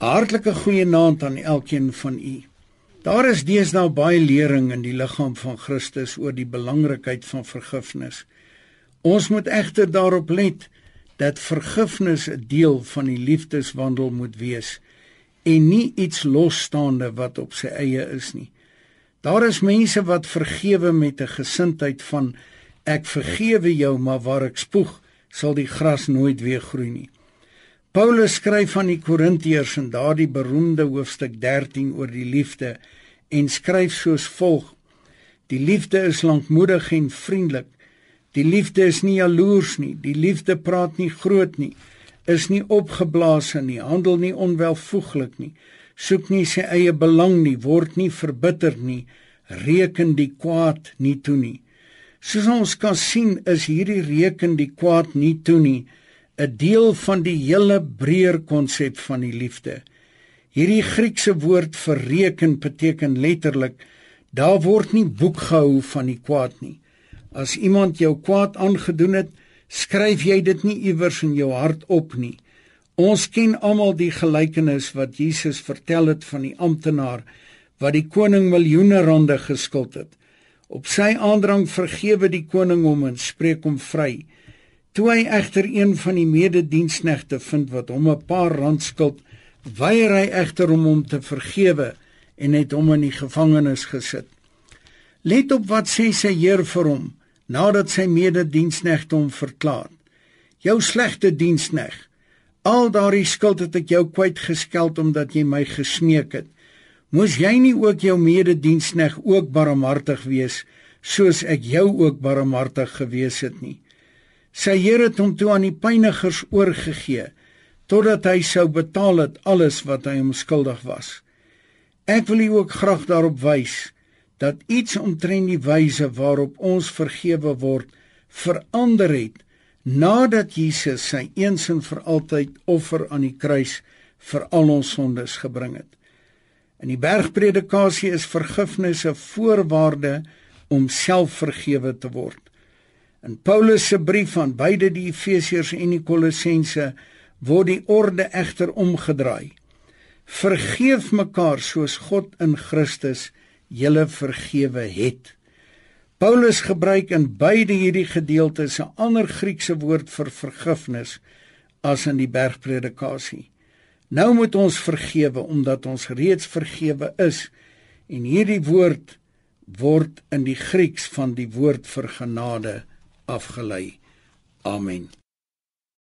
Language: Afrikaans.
Hartlike goeienaand aan elkeen van u. Daar is deesdae baie lering in die liggaam van Christus oor die belangrikheid van vergifnis. Ons moet egter daarop let dat vergifnis 'n deel van die liefdeswandel moet wees en nie iets losstaande wat op sy eie is nie. Daar is mense wat vergewe met 'n gesindheid van ek vergewe jou, maar waar ek spoeg, sal die gras nooit weer groei nie. Paulus skryf aan die Korintiërs in daardie beroemde hoofstuk 13 oor die liefde en skryf soos volg: Die liefde is lankmoedig en vriendelik. Die liefde is nie jaloers nie. Die liefde praat nie groot nie. Is nie opgeblaas nie. Handel nie onwelvoeglik nie. Soek nie sy eie belang nie. Word nie verbitter nie. Reken die kwaad nie toe nie. Soos ons kan sien, is hierdie reken die kwaad nie toe nie 'n deel van die hele breër konsep van die liefde. Hierdie Griekse woord vir reken beteken letterlik daar word nie boek gehou van die kwaad nie. As iemand jou kwaad aangedoen het, skryf jy dit nie iewers in jou hart op nie. Ons ken almal die gelykenis wat Jesus vertel het van die amptenaar wat die koning miljoene rande geskuld het. Op sy aandrang vergewe die koning hom en spreek hom vry. Toe hy egter een van die medediensknegte vind wat hom 'n paar rand skuld, weier hy egter om hom te vergewe en het hom in die gevangenis gesit. Let op wat sê sy heer vir hom nadat sy medediensknegte hom verklaar. Jou slegte dienskneg. Al daardie skuld het ek jou kwyt geskeld omdat jy my gesmeek het. Moes jy nie ook jou mededienskneg ook barmhartig wees soos ek jou ook barmhartig gewees het nie? Sy Here het hom toe aan die pynigers oorgegee totdat hy sou betaal het alles wat hy hom skuldig was. Ek wil u ook graag daarop wys dat iets omtrent die wyse waarop ons vergewe word verander het nadat Jesus sy eens en vir altyd offer aan die kruis vir al ons sondes gebring het. In die bergpredikasie is vergifnis 'n voorwaarde om selfvergewe te word. In Paulus se brief aan beide die Efesiërs en die Kolossense word die orde egter omgedraai. Vergeef mekaar soos God in Christus julle vergewe het. Paulus gebruik in beide hierdie gedeeltes 'n ander Griekse woord vir vergifnis as in die bergpredikasie. Nou moet ons vergewe omdat ons reeds vergewe is en hierdie woord word in die Grieks van die woord vir genade afgelei. Amen.